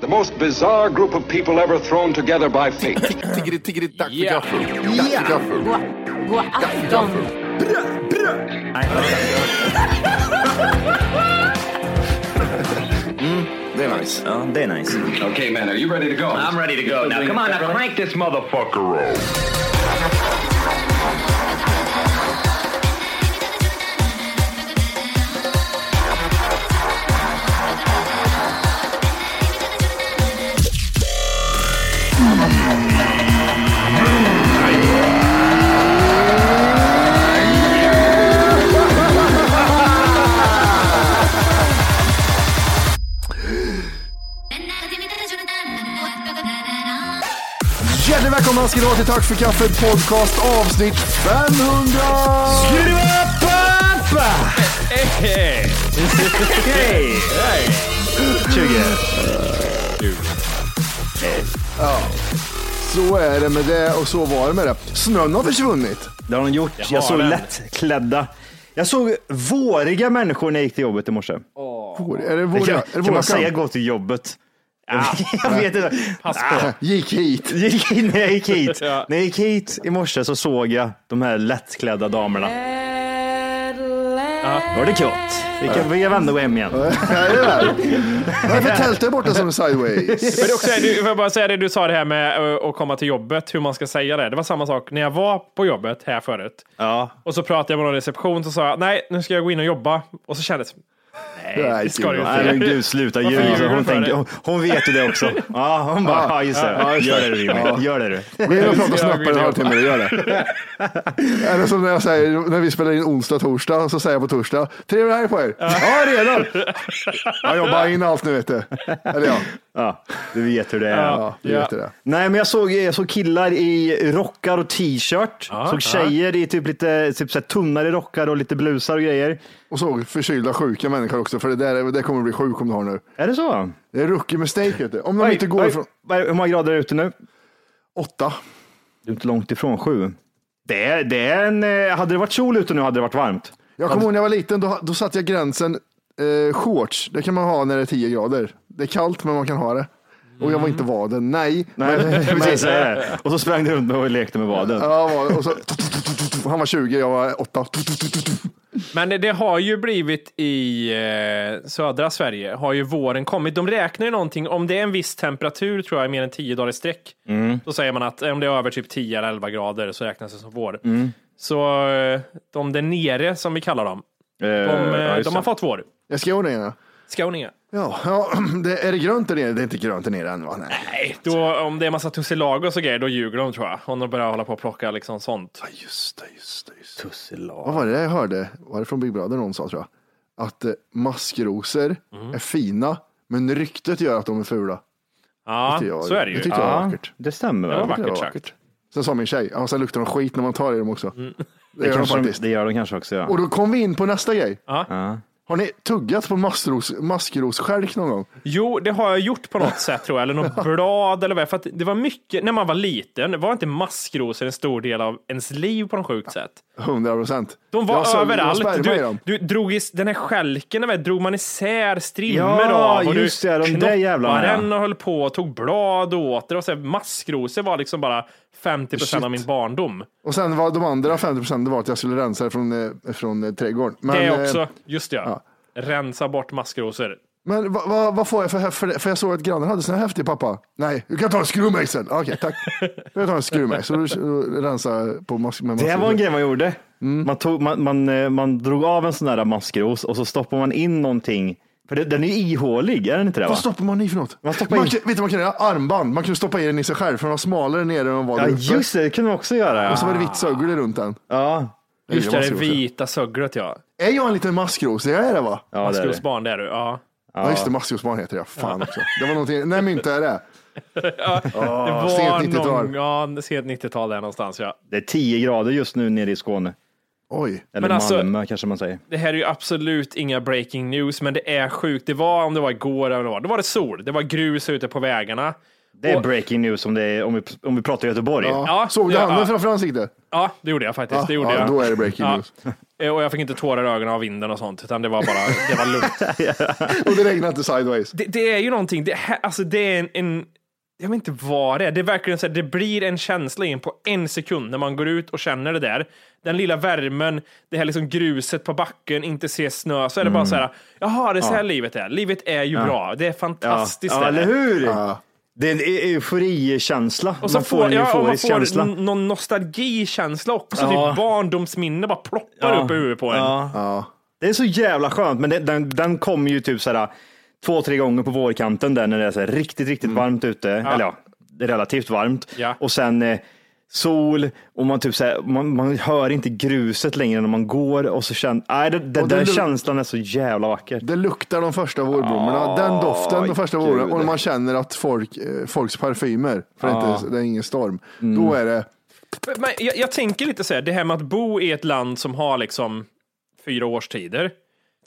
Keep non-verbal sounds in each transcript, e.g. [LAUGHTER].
The most bizarre group of people ever thrown together by fate. Tiggeri, tiggeri, dack för Ja. gaffel. Dack för gaffel. God afton! [LAUGHS] Mm, det är nice. Ja, det är nice. okay, man, are you ready to go? I'm ready to go. Now, come on, now crank this motherfucker up. Välkomna ska ni vara till Tack för kaffet podcast avsnitt 500! Hej! 20. Så är det med det och så var det med det. Snön har försvunnit. Det har de gjort. har Jag såg den. lättklädda. Jag såg våriga människor när jag gick till jobbet i morse. Vår- Är det kan, är det kan våra man säga gå till jobbet? [LAUGHS] jag vet inte. Pass på. Gick hit. Gick in, när jag gick hit, Ja. när jag gick hit i morse så såg jag de här lättklädda damerna. Var det gott? Vi kan vi vända och hem igen. Varför tältet är borta som sideways? Men det är också, du, får jag bara säga det du sa det här med ö, att komma till jobbet, hur man ska säga det. Det var samma sak när jag var på jobbet här förut. Ja. Och så pratade jag med någon reception så sa jag, nej, nu ska jag gå in och jobba. Och så kändes Nej, det ska du Nej men gud sluta ljuga. Hon, tänker, det? hon, hon vet ju det också. Ja, hon bara, ja just det. Ja, just Gör det. det du Jimmy. Gör det du. Gå in och prata snabbare en halvtimme, gör det. [LAUGHS] Är det som när jag säger, när vi spelar in onsdag, torsdag, och så säger jag på torsdag, trevlig helg på er. Ja, redan. Jag jobbar in allt nu vet du. Eller ja, Ja, du vet hur det är. ja du vet det. Nej, men jag såg, jag såg killar i rockar och t-shirt. Ja, såg tjejer i typ lite typ så här tunnare rockar och lite blusar och grejer. Och så förkylda sjuka människor också, för det där det kommer bli sjuk om du har nu. Är det så? Det är rookie mistake vet du. Om de inte går oj, ifrån är- Hur många grader är det ute nu? åtta. Du är inte långt ifrån sju. Det är, det är en, eh, hade det varit sol ute nu hade det varit varmt. Jag kommer ihåg när jag var liten, då, då satte jag gränsen eh, shorts. Det kan man ha när det är 10 grader. Det är kallt men man kan ha det. Och jag var inte vaden, nej. Nej, [LAUGHS] precis. så är det. [LAUGHS] Och så sprang du runt och lekte med vaden. Ja, och så, han var 20, jag var 8. Men det, det har ju blivit i eh, södra Sverige, har ju våren kommit. De räknar ju någonting, om det är en viss temperatur tror jag mer än 10 dagar i sträck, då säger man att om det är över typ 10 eller 11 grader så räknas det som vår. Så eh, de där nere som vi kallar dem, Eh, de, eh, de har det. fått vår. Jag skrev det ena. Skåningar. Ja, ja [CLEARS THROAT] det, är det grönt där nere? Det är inte grönt där nere än va? Nej. Nej, då, om det är massa tussilagos och grejer, då ljuger de tror jag. Om de börjar hålla på och plocka liksom sånt. Ja, Just det, just det. Just det. Vad var det jag hörde? Var det från Big Brother någon sa tror jag? Att eh, maskrosor är fina, men ryktet gör att de är fula. Ja, jag- så är det det ju. tyckte jag var vackert. det stämmer Det var väl? Det var vackert vackert. Sen sa min tjej, ja, sen luktar de skit när man tar i dem också. Det Det, gör de det gör de kanske också. Ja. Och då kom vi in på nästa grej. Ja. Har ni tuggat på maskros, maskrosstjälk någon gång? Jo, det har jag gjort på något [LAUGHS] sätt tror jag, eller något blad eller vad. För att det var mycket, när man var liten, var inte maskrosor en stor del av ens liv på något sjukt sätt? 100 procent. De var överallt. sperma i Du, dem. du drog i, den här skälken, drog man isär strimmor Ja, av. Och just det, de där jävlarna, ja. den och höll på och tog blad. Och så här, maskrosor var liksom bara 50 procent av min barndom. Och sen var de andra 50 procent det var att jag skulle rensa det från, eh, från eh, trädgården. Men, det eh, också, just ja. ja. Rensa bort maskrosor. Men vad, vad, vad får jag för, för, för jag såg att grannen hade sån här häftig pappa. Nej, du kan ta en skruvmejsel. Okej, tack. [LAUGHS] Jag tar en skruvmejsel och rensa på mask med Det här mask- var en grej man gjorde. Mm. Man, tog, man, man, man drog av en sån där maskros och så stoppar man in någonting. För det, den är ju ihålig, är den inte det? Va? Vad stoppar man i för något? Man stoppar man, in- kan- Vet du man kan göra? Armband. Man kunde stoppa i den i sig själv för den var smalare nere än den var Ja, där uppe. just det, det kunde man också göra. Ja. Och så var det vitt sögle runt den. Ja, Just det, det ja. vita sögglet ja. Är jag en liten maskros? Jag är det va? ja är. Maskrosbarn, det är du. Ja. Ja, just det, maskrosbarn heter jag. Fan också. Det var någonting. När myntade jag det? [LAUGHS] Det var sent 90-tal. någon, ja, sent 90-tal där någonstans ja. Det är 10 grader just nu nere i Skåne. Oj. Eller Men alltså- Malmö kanske man säger. Det här är ju absolut inga breaking news, men det är sjukt. Det var, om det var igår eller vad det var, då var det sol. Det var grus ute på vägarna. Det är Och- breaking news om, det är, om, vi, om vi pratar Göteborg. Ja. Ja, Såg du ja, handen ja. framför ansiktet? Ja, det gjorde jag faktiskt. Ja, det gjorde ja, jag. då är det breaking Ja. news. Eh, Och jag fick inte tårar i ögonen av vinden och sånt, utan det var bara, det var lugnt. [LAUGHS] Och det regnade inte sideways. Det, det är ju någonting, det, alltså det är en, en jag vet inte vad det är. Det är verkligen så här, det blir en känsla in på en sekund när man går ut och känner det där. Den lilla värmen, det här liksom gruset på backen, inte se snö, så är det bara så här, jaha, det är så här livet är. Livet är ju bra, det är Ja, fantastiskt. ja det eller är. hur? Ja. Det är en e- euforikänsla. Och så man får, en ja, och man får känsla. någon nostalgikänsla också. Ja. Typ barndomsminne bara ploppar Ja. upp i huvudet på en. Ja. Ja. Det är så jävla skönt, men den, den, den kommer ju typ sådär två, tre gånger på vårkanten där när det är så här riktigt, riktigt varmt ute. Eller ja, det är relativt varmt. Ja. Och sen eh, sol och man typ så här, man, man hör inte gruset längre när man går och så känner, nej, det, det, den känslan är så jävla vacker. Det luktar de första vårblommorna. Den doften de första våren. Och när man känner att folk, eh, folks parfymer, för det, är inte, det är ingen storm. Då är det, Men jag, jag tänker lite så här, det här med att bo i ett land som har liksom fyra årstider.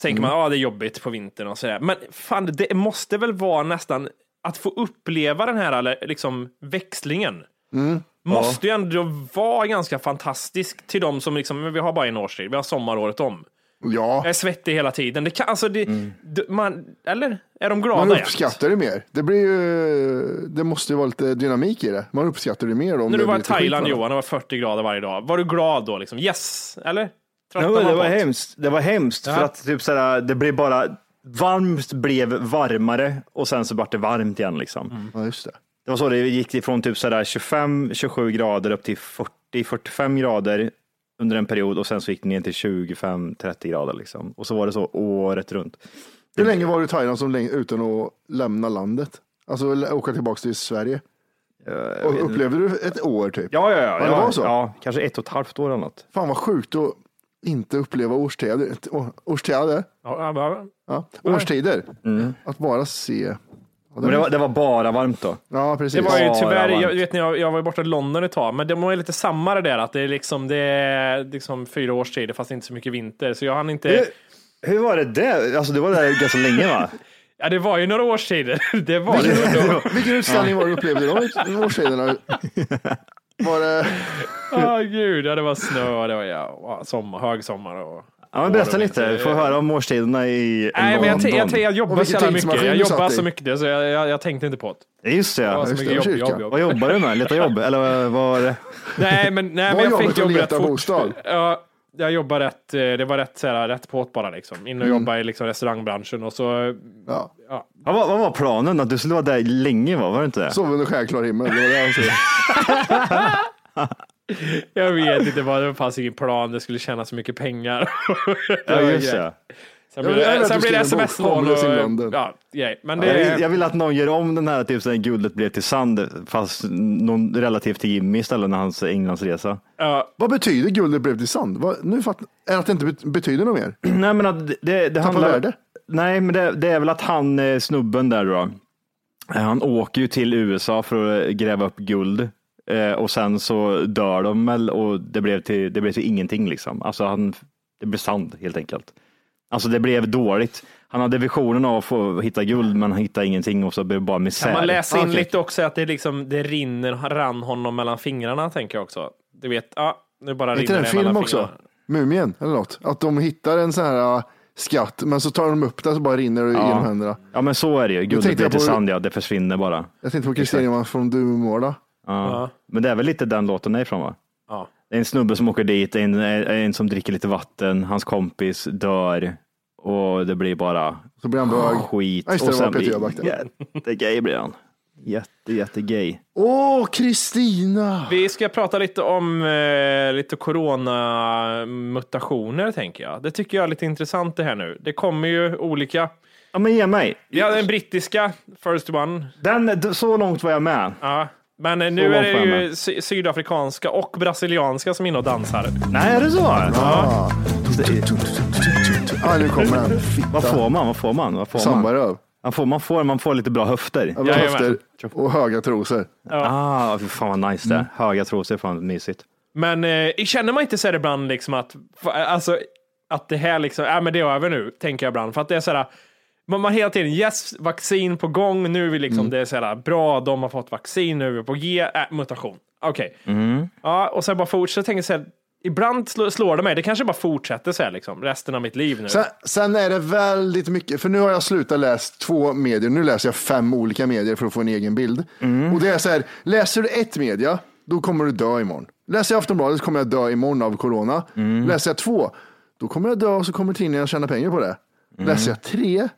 Tänker man, ja det är jobbigt på vintern och sådär. Men fan, det måste väl vara nästan att få uppleva den här liksom, växlingen. Måste ju ändå vara ganska fantastisk till de som liksom, vi har bara en årstid, vi har sommaråret om. ja, Jag är svettig hela tiden. Det kan, alltså det, d- man, eller? Är de glada man uppskattar det mer. Det blir ju, det måste ju vara lite dynamik i det. Man uppskattar det mer om När du var i Thailand. Johan, det var 40 grader varje dag. Var du glad då liksom? Yes, eller? Ja, Tröttnar det var hemskt. Det var hemskt Ja. för att typ sådär, det blev bara varmt blev varmare och sen så vart det varmt igen liksom. Ja, just det. Det var så det gick ifrån typ sådär 25-27 grader upp till 40-45 grader under en period och sen så gick det ner till 25-30 grader liksom. Och så var det så året runt. Hur länge var du i Thailand som länge, utan att lämna landet? Alltså åka tillbaka till Sverige? Och upplevde du ett år typ? Ja, ja, ja. det var så? Ja, kanske ett och ett halvt år eller något. Fan vad sjukt att inte uppleva årstider. Årstider? Ja, ja, Ja. Årstider. Att bara se. Ja, Men det var, det var bara varmt då. ja precis. Det var ju tyvärr, det jag, vet ni, jag, jag var ju borta i London ett tag, men det var ju lite samma det där att det är liksom, det är liksom fyra årstider fast inte så mycket vinter. Så jag hann inte, Hur, hur var det där? Alltså du var där ganska länge va? [LAUGHS] ja det var ju några årstider. [LAUGHS] Det var det. Vilken utställning var det du upplevde i Årstiderna? [LAUGHS] Var det... [LAUGHS] Åh gud, ja, det var snö och det var ja, sommar, högsommar och... Ja, men berätta lite, vi får höra om årstiderna i Nej, men jag, London. jag, jag, jag Och jobbar så jävla mycket. Jag jobbar så mycket så jag, jag, jag tänkte inte på det. Just det, ja. så just det, jobb, jobb, jobb. Vad jobbar du med? Leta jobb? Eller vad var det? [LAUGHS] Nej, men, nej, men jag jobbet fick att jobb leta rätt fort. bostad? Ja, jag jobbar rätt, eh, det var rätt, så här, rätt påt bara liksom. In och jobba i liksom, restaurangbranschen och så, Ja. ja. Vad var, vad var planen? Att du skulle vara där länge va? Var det inte det? Sov under stjärklar himmel. Det var det han sa. [LAUGHS] Jag vet inte vad, det fanns ingen plan, det skulle tjäna så mycket pengar. Ja, just [LAUGHS] det. Sen Jag blir jag det, sen blir det sms-lån och, ja, grej. Men Jag det, vill, jag vill att någon gör om den här, typ så här, guldet blev till sand, fast någon relativt till Jimmy istället när hans Englandsresa. ja, Vad betyder guldet blev till sand? Vad, nu fatt, är det att det inte bet- betyder något mer? [CLEARS THROAT] Nej, men att det, det, det handlar... värde? Nej, men det, det är väl att han, eh, snubben där då, han åker ju till USA för att eh, gräva upp guld. Eh, och sen så dör de väl och det blev till, det blev till ingenting liksom. Alltså han, det blev sand helt enkelt. Alltså det blev dåligt. Han hade visionen av att få hitta guld men han hittade ingenting och så blev det bara misär. kan man läsa in Okej. lite också att det, liksom, det rinner, rann honom mellan fingrarna, tänker jag också. Du vet, ja, nu bara Är rinner inte det en det film mellan också? fingrarna. Mumien eller något? Att de hittar en sån här skatt, men så tar de upp den så bara rinner det genom händerna. Ja men så är det ju. Guldet jag till sand ja, det försvinner bara. Jag tänkte på Kristina från Duvemåla. Ja. Ja. Men det är väl lite den låten är ifrån va? Det är en snubbe som åker dit, en, en som dricker lite vatten, hans kompis dör och det blir bara Så blir han bög. Skit. Ja, just det, och sen blir jättegay blir han. Jätte, jättegay. Åh, Kristina! Vi ska prata lite om eh, lite coronamutationer tänker jag. Det tycker jag är lite intressant det här nu. Det kommer ju olika. Ja, men ge mig. Ja, den brittiska, first one. Den, så långt var jag med. Ja. Men Så nu är det ju sy- sydafrikanska och brasilianska som är inne och dansar. Nej, är det så? Ja. Ah, nu kommer den. Vad får man? Vad får man? Vad får man? Sambaröv. Man får, man, får, man får lite bra höfter. Ja, bra höfter och höga trosor. Ah, fy fan vad nice det. Mm. Höga trosor, fan mysigt. Men eh, känner man inte så här ibland liksom att, alltså, att det här liksom, ja men det är över nu, tänker jag ibland. För att det är så här, man, man hela tiden, yes, vaccin på gång, nu är vi liksom, Mm. det är så här, bra, de har fått vaccin, nu är vi på G, äh, mutation. Okej. Mm. Ja, och sen bara fortsätter, tänker så här, ibland slår, slår det mig, det kanske bara fortsätter så här liksom, resten av mitt liv nu. Sen, sen är det väldigt mycket, för nu har jag slutat läsa två medier, nu läser jag fem olika medier för att få en egen bild. Mm. Och det är så här, läser du ett media, då kommer du dö imorgon. Läser jag Aftonbladet så kommer jag dö imorgon av corona. Mm. Läser jag två, då kommer jag dö och så kommer tidningen tjäna pengar på det. Mm. Läser jag tre,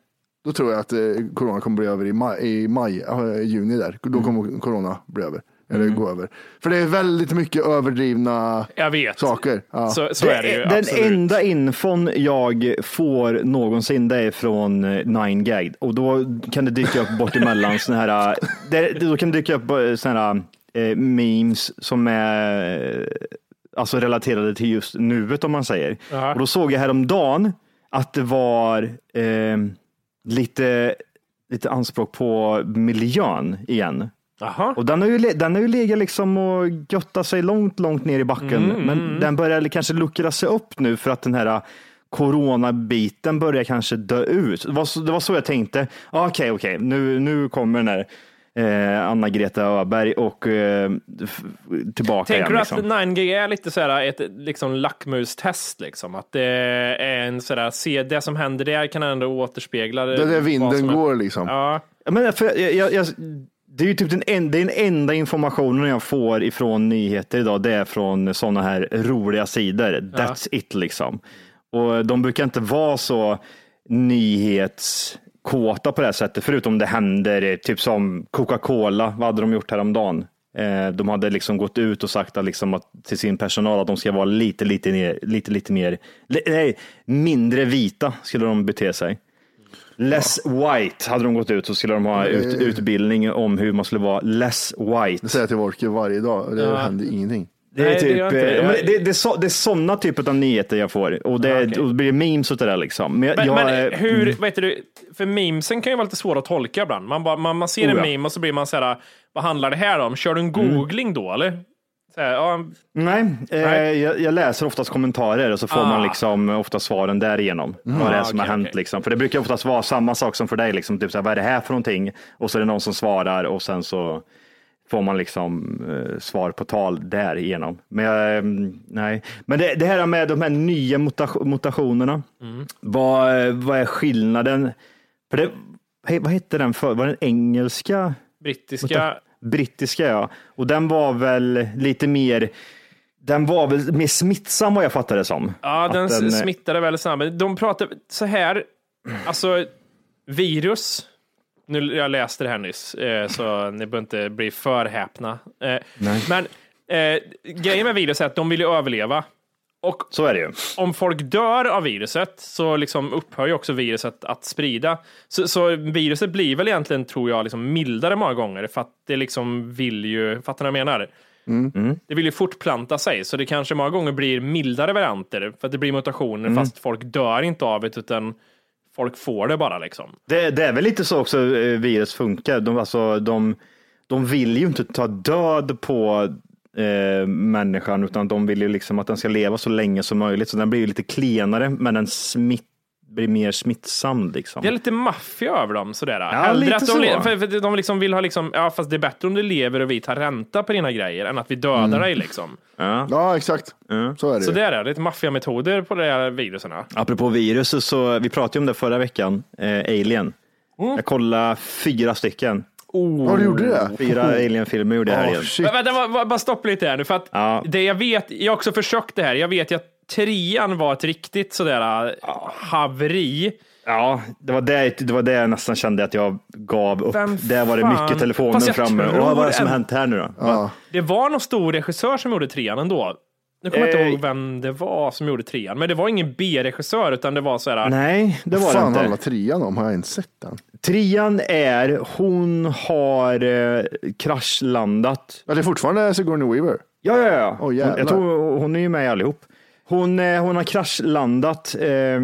då tror jag att eh, corona kommer bli över i maj, i maj eh, juni där. Då Mm. kommer corona bli över. Eller gå över. För det är väldigt mycket överdrivna jag vet. saker. Ja. Så, så är det ju. Den absolut. enda infon jag får någonsin det är från eh, 9gag och då kan det dyka upp bort emellan såna här, [LAUGHS] det, då kan det dyka upp såna här eh, memes som är alltså relaterade till just nuet om man säger. Aha. Och då såg jag häromdagen att det var eh, lite, lite anspråk på miljön igen. Jaha. Och den har ju, den har ju legat liksom och göttat sig långt, långt ner i backen. Mm, Men den börjar kanske luckra sig upp nu för att den här coronabiten börjar kanske dö ut. Det var så, det var så jag tänkte. Ah, Okej, okej, nu, nu kommer den här Anna-Greta Öberg och eh, tillbaka Tänker igen. du Liksom. att 9G är lite sådär ett liksom lackmustest liksom? Att det är en sådär, se det som händer där kan ändå återspegla Det är där vinden som är- går liksom. Ja, Ja, Men för, jag, jag, jag, det är ju typ den, en, det är den enda informationen jag får ifrån nyheter idag. Det är från sådana här roliga sidor. That's it liksom. Och de brukar inte vara så nyhetskåta på det här sättet, förutom det händer, typ som Coca-Cola, vad hade de gjort häromdagen? Eh, De hade liksom gått ut och sagt att liksom att, till sin personal att de ska vara lite, lite, ner, lite, lite mer, li- nej, mindre vita skulle de bete sig. Less white hade de gått ut så skulle de ha ut, utbildning om hur man skulle vara less white. Det säger jag till Wolke varje dag och det händer ingenting. Det är, Nej, typ, det. eh, Jag- det, det, så, det är sådana typer av nyheter jag får och det, Ja, okej. och det blir memes och det där liksom. Men, Men, jag, men eh, hur, vad heter det, för memesen kan ju vara lite svåra att tolka ibland. Man, bara, man, man ser en Oh, ja. meme och så blir man så här, vad handlar det här om? Kör du en Mm. googling då eller? Här, ja, Nej, eh, Nej. Jag, jag läser oftast kommentarer och så får Ah. man liksom ofta svaren därigenom. Vad det är Ah, som okej, har hänt. okej. Liksom. För det brukar oftast vara samma sak som för dig. Liksom. Typ så här, vad är det här för någonting? Och så är det någon som svarar och sen så får man liksom eh, svar på tal därigenom. Men eh, nej. Men det, det här med de här nya mutation, mutationerna. Mm. Vad, vad är skillnaden? För det, vad hette den för? Var den engelska? brittiska, Brittiska ja. Och den var väl lite mer den var väl mer smittsam vad jag fattade det som. ja Att den, eh, smittade väldigt snabbt. De pratar så här, alltså virus, nu, jag läste det här nyss, eh, så ni behöver inte bli för häpna. Eh, men eh, grejen med virus är att de vill ju överleva. Och Så är det ju. om folk dör av viruset så liksom upphör ju också viruset att sprida. Så, så viruset blir väl egentligen, tror jag, liksom mildare många gånger för att det liksom vill ju, fattar ni vad jag menar? Mm. Det vill ju fortplanta sig, så det kanske många gånger blir mildare varianter för att det blir mutationer Mm. fast folk dör inte av det utan folk får det bara liksom. Det, det är väl lite så också eh, virus funkar. De, alltså, de, de vill ju inte ta död på eh, människan utan de vill ju liksom att den ska leva så länge som möjligt. Så den blir ju lite klenare men den smittar blir mer smittsam. Liksom. Det är lite maffia över dem sådär. Ja, Hellre lite att de, så. le- för, för de liksom vill ha liksom, ja fast det är bättre om du lever och vi tar ränta på dina grejer än att vi dödar Mm. dig liksom. Ja. Ja, exakt. Så är det Så ju. det är det, lite maffiametoder på de här viruserna. Apropå virus, så, vi pratade om det förra veckan, eh, Alien. Mm. Jag kollade fyra stycken. Ja, du gjorde det? Fyra Alien-filmer gjorde jag här Oh, igen. shit. Men Vänta, bara- stopp lite här nu, för att Ja. det jag vet, jag har också försökt det här, jag vet att trean var ett riktigt sådär äh, haveri. Ja, det var det, det var det jag nästan kände att jag gav upp. Vem Där var det fan? mycket telefonen jag framme. Och vad är det som en- hänt här nu då? Ja. Det var någon stor regissör som gjorde trean ändå. Nu kommer jag inte Eh, ihåg vem det var som gjorde trean, men det var ingen B-regissör utan det var så här. Nej, det var Vad det fan inte. handlar trean om? Har jag inte sett den? Trean är, hon har eh, kraschlandat. Ja, det är fortfarande Sigourney Weaver. Ja, ja, ja. Hon, jävlar. jag tror hon är ju med i allihop. Hon, eh, hon har kraschlandat eh,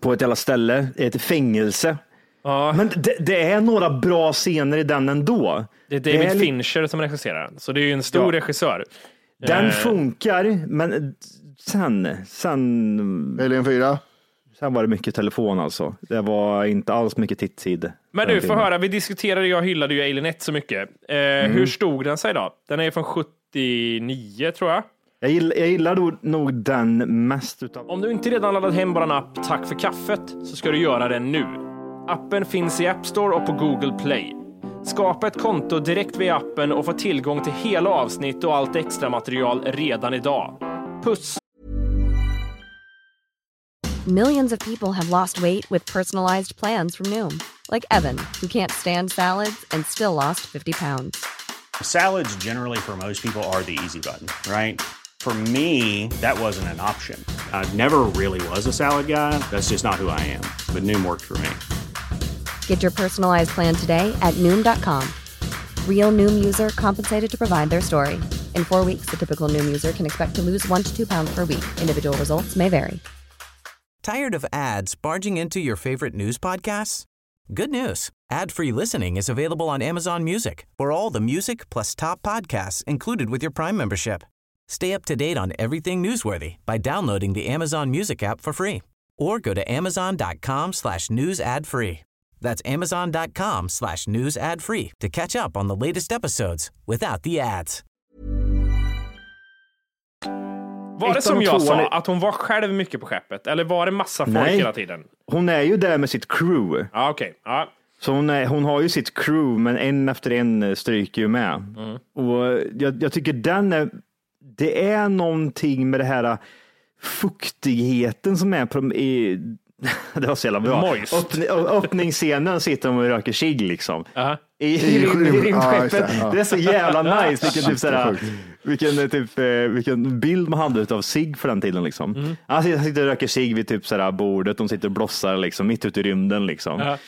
på ett jävla ställe, ett fängelse. Ja, Men det, det är några bra scener i den ändå. det är David är li- Fincher som regisserar den, så det är ju en stor Ja. regissör. Den Eh, funkar, men sen, sen, Alien 4. sen var det mycket telefon alltså. Det var inte alls mycket titttid. Men du, får höra, vi diskuterade, jag hyllade ju Alien 1 så mycket. Eh, Mm. Hur stod den sig då? Den är från 79 tror jag. Jag gillar, jag gillar nog, nog den mest utav... Om du inte redan laddat hem vår app Tack för kaffet så ska du göra det nu. Appen finns i App Store och på Google Play. Skapa ett konto direkt via appen och få tillgång till hela avsnitt och allt extra material redan idag. Puss! Millions of people have lost weight with personalized plans from Noom, like Evan, who can't stand salads and still lost 50 pounds. Salads, generally, for most people, are the easy button, right? For me, that wasn't an option. I never really was a salad guy. That's just not who I am. But Noom worked for me. Get your personalized plan today at Noom.com. Real Noom user compensated to provide their story. In four weeks, the typical Noom user can expect to lose one to two pounds per week. Individual results may vary. Tired of ads barging into your favorite news podcasts? Good news. Ad-free listening is available on Amazon Music for all the music plus top podcasts included with your Prime membership. Stay up to date on everything newsworthy by downloading the Amazon Music app for free or go to amazon.com slash news ad free. That's amazon.com slash news ad free to catch up on the latest episodes without the ads. Var det som jag sa, att hon var själv mycket på skeppet? Eller var det massa folk Nej. hela tiden? Hon är ju där med sitt crew. Ja, okej. Ja. Så hon, är, hon har ju sitt crew, men en efter en stryker ju med. Mm. Och jag, jag tycker den är, det är någonting med det här eh, fuktigheten som är på, i, det var så jävla bra. Moist. Öppni, ö- öppningsscenen sitter de och röker cigg liksom. Aha. I, I i, i rymdskeppet. ja. Det är så jävla nice. Vilken, typ, såhär, Supersjukt. vilken, eh, typ, eh, vilken bild man hade av sig för den tiden. Liksom. Mm. Han sitter, han sitter och röker sig vid typ, såhär, bordet. De sitter och blossar liksom, mitt ute i rymden. Liksom. Ja.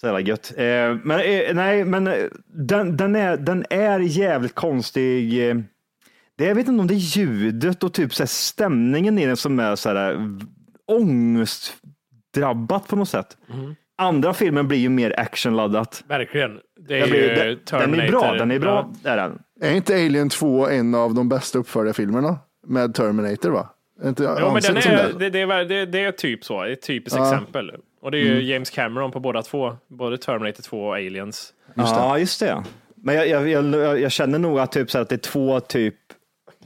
Så jävla gött. Eh, men eh, nej, men eh, den, den, är, den är jävligt konstig. Eh, Det, jag vet inte om det är ljudet och typ så här, stämningen i den som är så här, ångestdrabbat på något sätt. Mm. Andra filmen blir ju mer actionladdat. Verkligen. Det är Den, blir, ju den, den är bra, den är bra. Ja. Är den. Är inte Alien 2 en av de bästa uppförda filmerna? Med Terminator va? Inte Jo, men den är, det? det, det, är, det, det är typ så, ett typiskt Ja. exempel. Och det är ju James Cameron på båda två, både Terminator 2 och Aliens. Ja, just det. Men jag, jag, jag, jag känner nog att, typ, så att det är två typ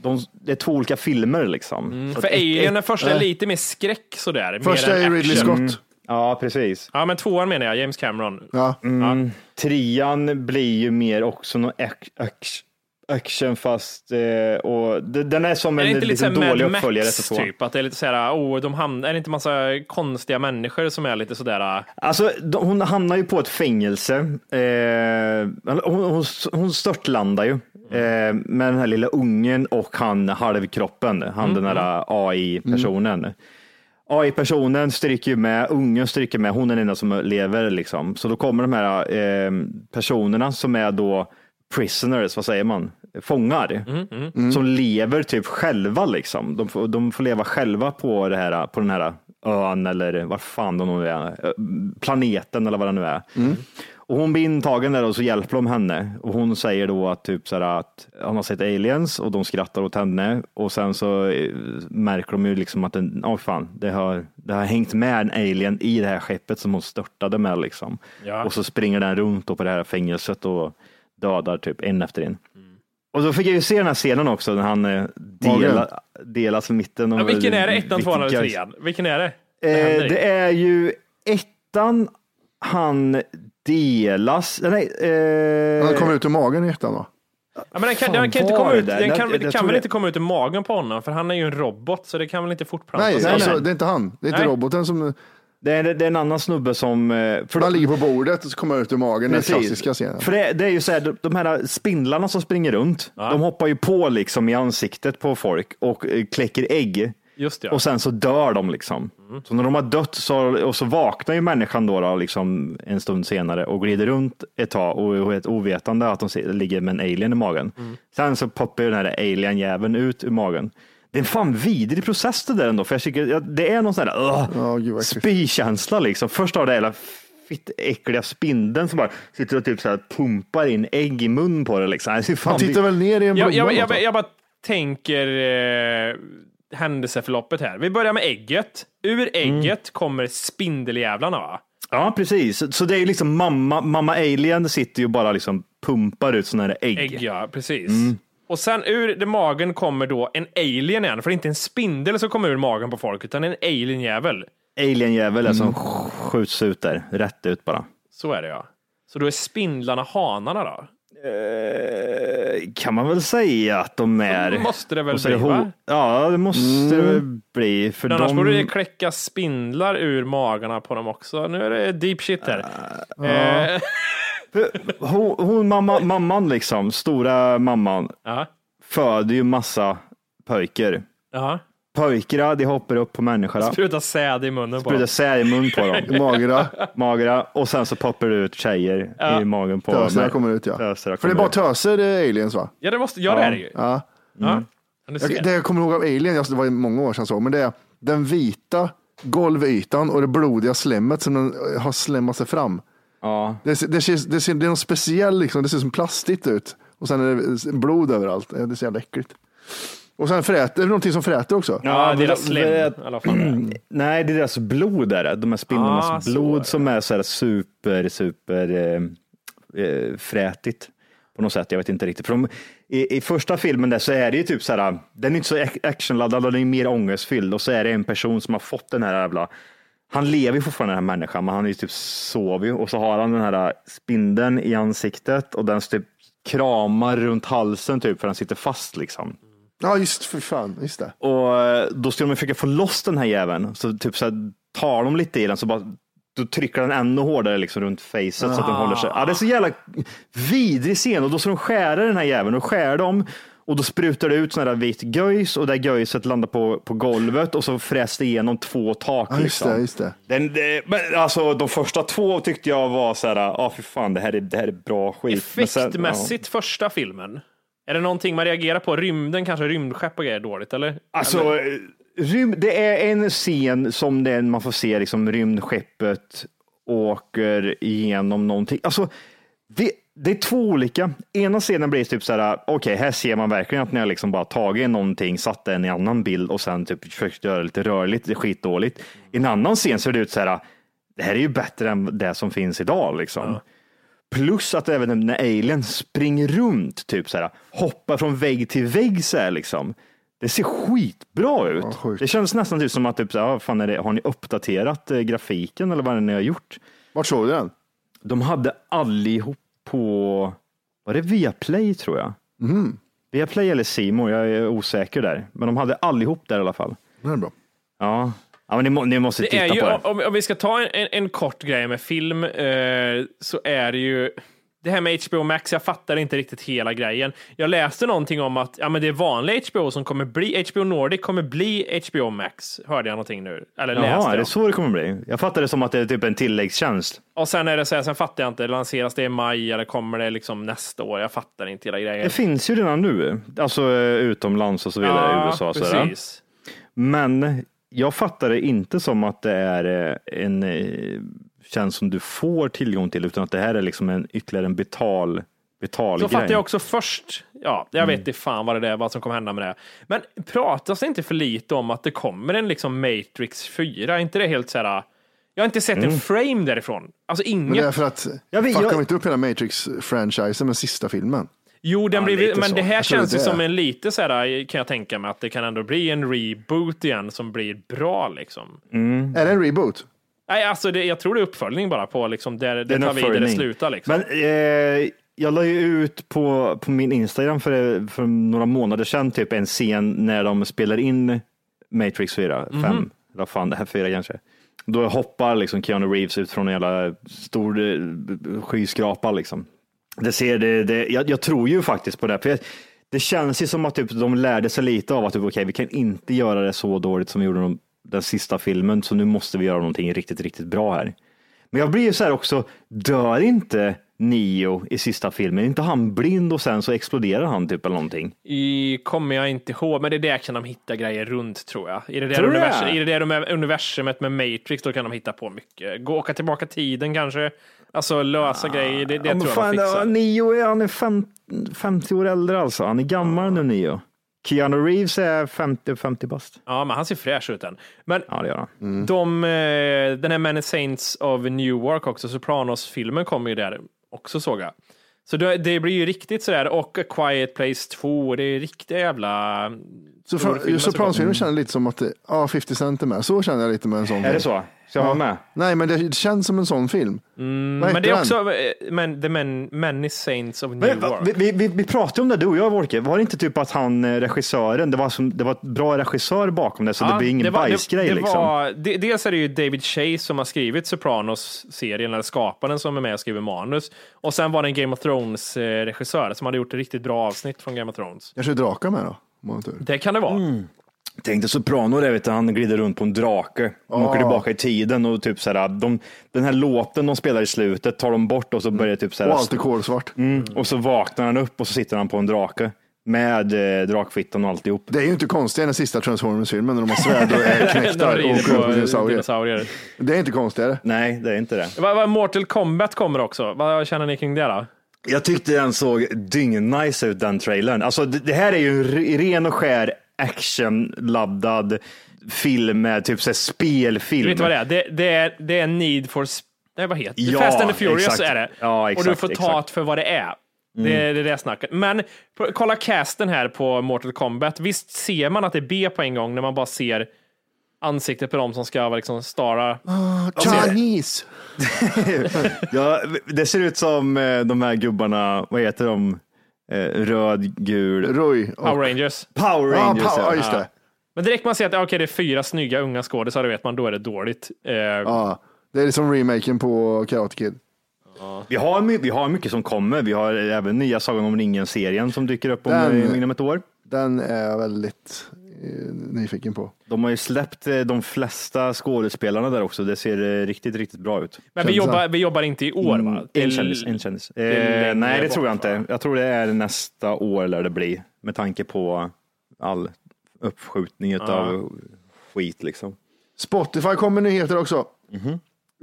de, det är två olika filmer liksom. Så Mm, För Alien, den första är lite mer skräck sådär. Första är Ridley action. Scott. Ja, precis. Ja, men tvåan menar jag, James Cameron. Ja. Mm. Trean blir ju mer också någon ac- ac- action fast, eh, och det- den är som Är en såhär dålig Mad uppföljare Max till tvåan. typ? Att det är lite såhär, oh, de hamnar, är det inte massa konstiga människor som är lite sådär, Alltså, de- hon hamnar ju på ett fängelse. Eh, hon, hon, hon störtlandar ju eh, med den här lilla ungen och han halvkroppen, han den här AI-personen. AI-personen stryker ju med, ungen stryker med, hon är den enda som lever liksom. Så då kommer de här eh, personerna som är då prisoners, vad säger man? Fångar. Som lever typ själva liksom. De får, de får leva själva på, det här, på den här ön eller vad fan de nu är. Planeten eller vad det nu är. Och hon blir intagen där och så hjälper de henne. Och hon säger då att, typ så här att hon har sett aliens och de skrattar åt henne. Och sen så eh, märker de ju liksom att den, oh fan, det, har, det har hängt med en alien i det här skeppet som hon störtade med. Liksom. Ja. Och så springer den runt på det här fängelset och dödar typ en efter en. Och då fick jag ju se den här scenen också när han eh, delar, delas i mitten. ja, vilken är det? Ettan, tvåan eller trean? Vilken är det? Eh, händer i? det är ju ettan han delas. Nej, eh, Han kom ut ur magen i ettan va? Ja, men den kan, den kan inte komma ut, den Jag- kan, jag det kan väl det- inte komma ut ur magen på honom, för han är ju en robot, så det kan väl inte fortplanta Nej, sig. alltså, nej. det är inte han. Det är inte Nej. roboten som... Det är, det är en annan snubbe som... eh, För Han ligger på bordet och så kommer ut ur magen. Den Precis. klassiska scenen. För det, det är ju så här, de- de här spindlarna som springer runt, de hoppar ju på liksom i ansiktet på folk och eh, kläcker ägg. Just det. Och sen så dör de liksom. Så när de har dött så, och så vaknar ju människan då, då liksom en stund senare och glider runt ett tag och är helt ovetande att de ligger med en alien i magen. Sen så poppar ju den här alien-jäveln ut ur magen. Det är en fan vidrig process det där ändå, för jag tycker ja, det är någon sån uh, Ja, vad äckligt. spykänsla liksom. Först har det hela fitt äckliga spindeln som bara sitter och typ så här pumpar in ägg i mun på det liksom. Fan Han tittar väl ner i en Jag, blomma? jag, jag, något, jag, bara tänker eh, händelseförloppet här. Vi börjar med ägget. Ur Mm. ägget kommer spindeljävlarna va? Ja, precis. Så det är ju liksom mamma, mamma alien sitter ju bara liksom pumpar ut sådana här ägg. Ägg ja, precis. Mm. Och sen ur det magen kommer då en alien igen, för det är inte en spindel som kommer ur magen på folk, utan en alienjävel. Alienjävel är som Mm. skjuts ut där, rätt ut bara. Så är det ja. Så då är spindlarna hanarna då? Eh, kan man väl säga att de är. Då måste det väl bli, va? Ja, det måste Mm. det väl bli. För Annars de... borde det kläcka spindlar ur magarna på dem också. Nu är det deep shit här. Eh, hon, hon mamma, mamman liksom, stora mamman, ja. föder ju massa pojkar. Ja. Pojkarna, de hoppar upp på människorna, Spruta säd i munnen på sprutar dem. säd i mun på dem. [LAUGHS] Magra. Magra och sen så poppar det ut tjejer Ja. i magen på Töserna dem. kommer ut ja. Töserna För det är kommer bara ut. töser eh, aliens va? Ja, det måste, ja, det är det ju. Ja. Ja. Du ser. Jag, det jag kommer ihåg av Alien, jag- det var ju många år sedan så, men det är den vita golvytan och det blodiga slemmet som den eh, har slemmat sig fram. Ja. Det, ser- det, ser, det, ser, det är något speciell, liksom, det ser som plastigt ut. Och sen är det blod överallt. Det ser jävla äckligt. Och sen fräter, det är någonting som fräter också. Ja, deras det- slem det- i alla fall. [CLEARS THROAT] Nej, det är deras blod är det. De här spindlarnas Ah, så är blod det. som är så här super, super eh, eh, frätigt på något sätt. Jag vet inte riktigt. För de, i, I första filmen där så är det ju typ så här, den är inte så ac- actionladdad och den är mer ångestfylld och så är det en person som har fått den här jävla han lever ju fortfarande den här människan, men han är ju typ sover ju och så har han den här spindeln i ansiktet och den typ kramar runt halsen typ för den sitter fast liksom. Ja, just för fan, just det. Och eh, då ska de försöka få loss den här jäveln. Så typ så här, tar de lite i den så bara då trycker den ännu hårdare liksom runt facet så att den håller sig. Ja, det är så jävla vidrig scen och då ska de skära den här jäveln och skär dem och då sprutar det ut sån här vit göjs och det göjset landar på, på golvet och så fräs det igenom två tak. Ja, just liksom. det, just det. Den, det, men alltså de första två tyckte jag var så här, ja ah, för fan det här är, det här är bra skit. Men sen- Effektmässigt första filmen. Är det någonting man reagerar på? Rymden kanske, rymdskepp och grejer är dåligt eller? Alltså, eller? eh, det är en scen som den man får se liksom rymdskeppet åker igenom någonting. Alltså, det, det är två olika. Ena scenen blir typ så här, okej, här ser man verkligen att ni har liksom bara tagit någonting, satt den i en annan bild och sen typ försökt göra det lite rörligt, det är skitdåligt. I en annan scen ser det ut så här, det här är ju bättre än det som finns idag liksom. Plus att även när alien springer runt, typ så här, hoppar från vägg till vägg så här liksom. Det ser skitbra ut. sjukt. det känns nästan typ som att typ så här, "Ah, fan är det, har ni uppdaterat eh, grafiken eller vad är det ni har gjort? Vart såg du den? De hade allihop på, var det Viaplay tror jag? Mhm. Viaplay eller Simor, jag är osäker där. Men de hade allihop där i alla fall. Den är bra. Ja, ja men ni, må, ni måste Det titta är ju, på det. om, om vi ska ta en, en, en kort grej med film, eh, så är det ju det här med HBO Max, jag fattar inte riktigt hela grejen. Jag läste någonting om att ja, men det är vanliga HBO som kommer bli, HBO Nordic kommer bli HBO Max, hörde jag någonting nu. Eller läste Jaha, är jag. det så det kommer bli? Jag fattar det som att det är typ en tilläggstjänst. Och sen är det så här, sen fattar jag inte, lanseras det i maj eller kommer det liksom nästa år? Jag fattar inte hela grejen. Det finns ju redan nu, alltså eh, utomlands och så vidare i USA. precis. Men jag fattar det inte som att det är eh, en eh, tjänst som du får tillgång till, utan att det här är liksom en ytterligare en betal, betal Så grej. fattar jag också först. Ja, jag vet inte fan vad det är, vad som kommer hända med det. Men pratas det inte för lite om att det kommer en liksom Matrix 4? Är inte det helt så här? Jag har inte sett en frame därifrån. Alltså Men det är inget. för att, Jag vet- fuckar jag- inte upp hela Matrix-franchisen med sista filmen? Jo, den blir, lite men så. det här Jag känns ju som en lite så här, kan jag tänka mig, att det kan ändå bli en reboot igen som blir bra liksom. Är det en reboot? Nej, alltså det, jag tror det är uppföljning bara på liksom där det, Det tar vid där det slutar liksom. Men eh, jag la ju ut på, på min Instagram för, för några månader sedan typ en scen när de spelar in Matrix 4, 5, Mhm. eller fan det här 4 kanske. Då hoppar liksom Keanu Reeves ut från en jävla stor eh, skyskrapa liksom. Det ser det, det jag, jag tror ju faktiskt på det. För jag, det känns ju som att typ, de lärde sig lite av att typ, okay, vi kan inte göra det så dåligt som vi gjorde de, den sista filmen, så nu måste vi göra någonting riktigt, riktigt bra här. Men jag blir ju så här också, dör inte Neo i sista filmen? Är inte han blind och sen så exploderar han typ eller någonting? I, kommer jag inte ihåg, men det där kan de hitta grejer runt tror jag. I det där, universum, i det där universumet med Matrix, då kan de hitta på mycket. Gå åka tillbaka tiden kanske. Alltså lösa grejer, det, det Ja, tror jag fan, de fixar. är, han är fem, 50 år äldre alltså. Han är gammal nu Neo. Keanu Reeves är 50, 50 bast. Ja, men han ser fräsch ut än. Men Ja, det gör han. de, eh, den här Many Saints of Newark också, Sopranos-filmen kommer ju där också såg jag. Så det, det blir ju riktigt sådär, och A Quiet Place 2, det är riktiga jävla... Sopranos-filmen känner lite som att det, ja, 50 Cent är med. Så känner jag lite med en sån Är det så? Ska jag vara med? Nej, men det känns som en sån film. Vad Men heter det är den? också eh, men, The Men, Many Saints of Men, Newark. va, vi, vi, vi pratade om det du och jag Wolke. Var det inte typ att han eh, regissören, det var, som, det var ett bra regissör bakom det så det blir ingen var- bajsgrej det, det liksom. Var, det, dels är det ju David Chase som har skrivit Sopranos-serien, eller skaparen som är med och skriver manus. Och sen var det en Game of Thrones-regissör som hade gjort ett riktigt bra avsnitt från Game of Thrones. Kanske är drakar med då? om man har tur. Det kan det vara. Tänk dig Soprano, där, vet du, han glider runt på en drake. De åker tillbaka i tiden och typ så här, de, den här låten de spelar i slutet tar de bort och så börjar typ så här, Och allt är kolsvart. mm, och så vaknar han upp och så sitter han på en drake med eh, drakfittan och alltihop. Det är ju inte konstigt i den sista Transformers-filmen när de har svärd och [LAUGHS] är knäckta och De rider åker på dinosaurier. dinosaurier. Det är inte konstigare. Nej, det är inte det. Vad- vad- Mortal Kombat kommer också. Vad känner ni kring det då? Jag tyckte den såg dyngnice ut den trailern. Alltså det, det här är ju en re- ren och skär actionladdad film med typ så här spelfilm. Vet du vad det är? Det, det är? det är Need for... Nej, vad heter det? Ja, Fast and the Furious exakt. är det. Ja, och exakt, du får ta exakt. Mm. det för vad det är. Det är det, är det snacket. Men på- kolla casten här på Mortal Kombat. Visst ser man att det är B på en gång när man bara ser ansiktet på dem som ska vara liksom stara. Chinese! [LAUGHS] Ja, det ser ut som eh, de här gubbarna, vad heter de? Eh, röd, gul. Roy. och- Power Rangers. Power Ja, Rangers. power, ja, ja. just det. Men direkt man ser att okej, det är fyra snygga unga skådisar, då vet man då är det dåligt. Eh, Ja, det är liksom remaken på Karate Kid. Vi, har, vi har mycket som kommer. Vi har även nya Sagan om ringen-serien som dyker upp om, Den- inom ett år. Den är väldigt nyfiken på. De har ju släppt eh, de flesta skådespelarna där också. Det ser eh, riktigt, riktigt bra ut. men vi jobbar, vi jobbar inte i år va? Är En kändis. En kändis. Eh, nej, det bort, tror jag va? inte. Jag tror det är nästa år lär det bli. Med tanke på all uppskjutning av skit liksom. Spotify kommer nyheter också. Mhm.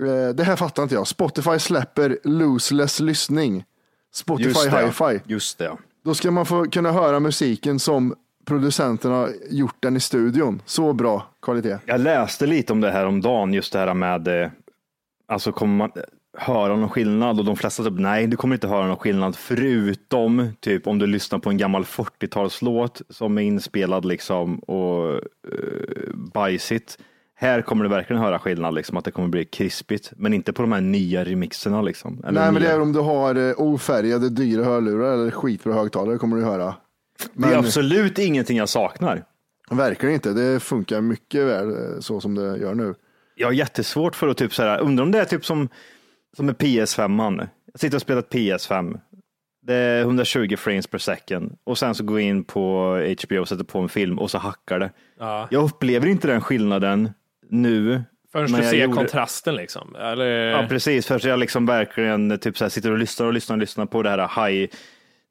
Eh, Det här fattar inte jag. Spotify släpper loseless lyssning. Spotify det. Hi-Fi. Just det. Då ska man få kunna höra musiken som producenterna har gjort den i studion. Så bra kvalitet. Jag läste lite om det här om dagen, just det här med, eh, alltså kommer man höra någon skillnad? Och de flesta typ, nej, du kommer inte höra någon skillnad förutom typ om du lyssnar på en gammal 40-talslåt som är inspelad liksom och uh, bajsigt. Här kommer du verkligen höra skillnad, liksom, att det kommer bli krispigt, men inte på de här nya remixerna. Liksom, Nej, men det nya. är om du har eh, ofärgade dyra hörlurar eller skitbra högtalare kommer du höra. Det är Men absolut ingenting jag saknar. verkligen inte. Det funkar mycket väl eh, så som det gör nu. Jag har jättesvårt för att typ så här, undrar om det är typ som, som med PS5. Jag sitter och spelar ett PS5. Det är 120 frames per second och sen så går jag in på HBO och sätter på en film och så hackar det. Ja. Jag upplever inte den skillnaden nu. Förrän men du ser gjorde- kontrasten liksom. Eller, Ja, precis. För att jag liksom verkligen typ så här, sitter och lyssnar och lyssnar och lyssnar på det här high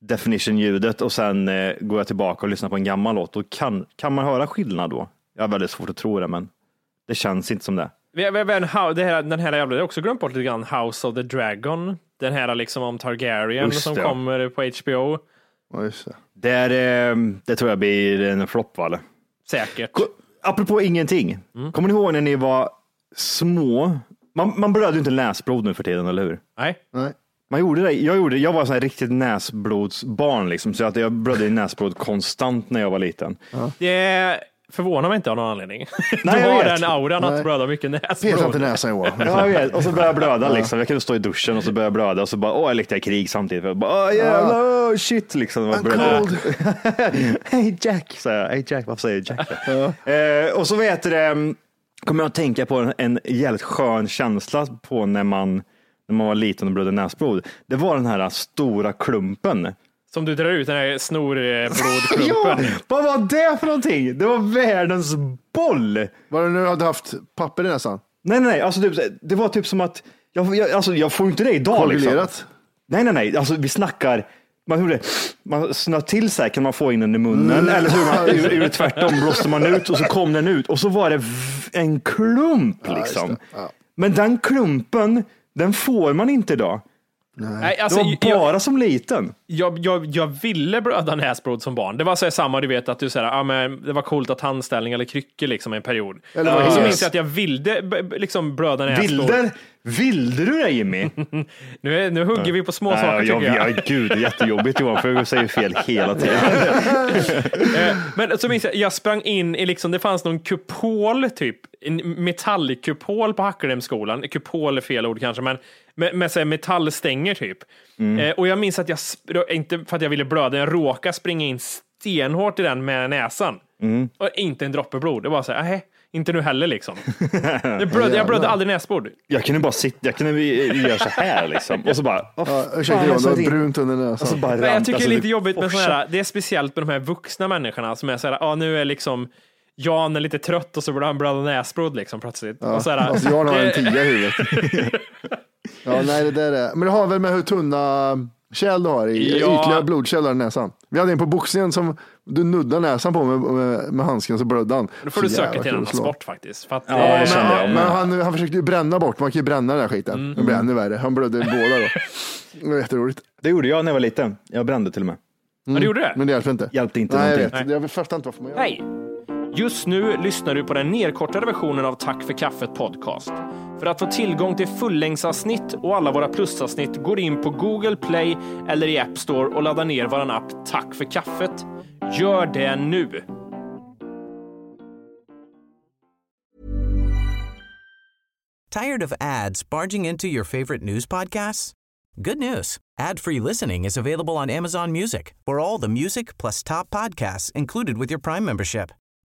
definition ljudet och sen eh, går jag tillbaka och lyssnar på en gammal låt. Och kan, kan man höra skillnad då? Jag har väldigt svårt att tro det, men det känns inte som det. Vi, how, det här, den här jävla, jag har också glömt bort lite grann, House of the Dragon. Den här liksom om Targaryen Just som det. kommer på HBO. Ja, just det. Det, är, eh, det tror jag blir en flopp, va? eller? Säkert. Ko- Apropå ingenting. Kommer ni ihåg när ni var små? Man, man blöder ju inte näsblod nu för tiden, eller hur? Nej. Nej. Man gjorde det. Jag, gjorde, jag var så här riktigt näsblodsbarn, liksom, så att jag blödde i näsblod konstant när jag var liten. Det förvånar mig inte av någon anledning. [LAUGHS] Nej, du har den auran att blöda mycket Peta inte näsblod. näsan Johan. [LAUGHS] Ja, jag vet. Och så började jag blöda liksom. Jag kunde stå i duschen och så började jag blöda och så bara, åh, jag lekte jag krig samtidigt. Jag bara, åh jävlar, åh, shit liksom. Jag I'm cold. [LAUGHS] Hej Jack, sa jag. Hej Jack, varför säger Jack det? eh, och så vet du det, kommer jag att tänka på en, en jävligt skön känsla på när man, när man var liten och blödde näsblod. Det var den här stora klumpen. Som du drar ut den här snorblodklumpen. [LAUGHS] Ja, vad var det för någonting? Det var världens boll. Var det när du hade haft papper i näsan? Nej, nej, nej. Alltså, typ, det var typ som att, jag, jag, alltså, jag får inte det idag. Liksom. Nej, nej, nej. Alltså, vi snackar, man, hur det, man snöt till sig kan man få in den i munnen. Eller hur man, [LAUGHS] ur, ur tvärtom blåste man ut och så kom den ut och så var det en klump liksom. Men den klumpen, den får man inte idag. Nej, Det alltså, var jag, bara som liten. Jag, jag, jag ville blöda näsblod som barn. Det var så här samma, du vet att du säger, ah, men det var coolt att handställning eller kryckor liksom en period. Eller vad så minns jag att jag ville liksom blöda näsblod. Vilder, vilde du det Jimmy? [LAUGHS] Nu, är, nu hugger vi på små saker Nej, tycker jag. jag, jag, gud, det är jättejobbigt Johan, för jag säger fel hela tiden. [LAUGHS] Eh, Men så minns jag, jag sprang in i liksom, det fanns någon kupol typ, en metallkupol på Hackelhemsskolan. Kupol är fel ord kanske, men med, med så här metallstänger typ. Eh, och jag minns att jag, spr- inte för att jag ville blöda, jag råkade springa in stenhårt i den med näsan. Och inte en droppe blod. Det var så här, nej, inte nu heller liksom. [LAUGHS] Jag blödde, jag blödde aldrig näsblod. Jag kunde bara sitta, jag kunde göra så här liksom. Och så bara, Ja, oh, ursäkta Johan, du har brunt under näsan. Och så bara Men jag tycker det alltså, är lite jobbigt med sådana här, det är speciellt med de här vuxna människorna som är så här, ja nu är liksom Jan är lite trött och så börjar han blöda näsblod liksom plötsligt. och så här, Alltså Jan har en det- [LAUGHS] tia i huvudet. [LAUGHS] ja, nej, det där är. Men det har väl med hur tunna kärl du har i, Ja. ytliga blodkärl där i näsan. Vi hade en på boxningen som du nuddade näsan på med, med, med handsken så blödde han. Då får Så du söka till en annan sport faktiskt. För att, Ja, eh, det jag Men, med. men han, han försökte ju bränna bort, man kan ju bränna den här skiten. Mm. Det blir ännu värre. Han blödde båda då. Det var jätteroligt. Det gjorde jag när jag var liten. Jag brände till och med. ja, du gjorde det? Men det hjälper inte. Hjälpte inte Nej, jag någonting. vet. Jag fattar inte varför man gör det. Hej! Just nu lyssnar du på den nedkortade versionen av Tack för kaffet podcast. För att få tillgång till fullängdsavsnitt och alla våra plusavsnitt går in på Google Play eller i App Store och laddar ner vår app Tack för kaffet. Gör det nu! Tired of ads barging into your favorite news podcasts? Good news. Ad-free listening is available on Amazon Music for all the music plus top podcasts included with your Prime membership.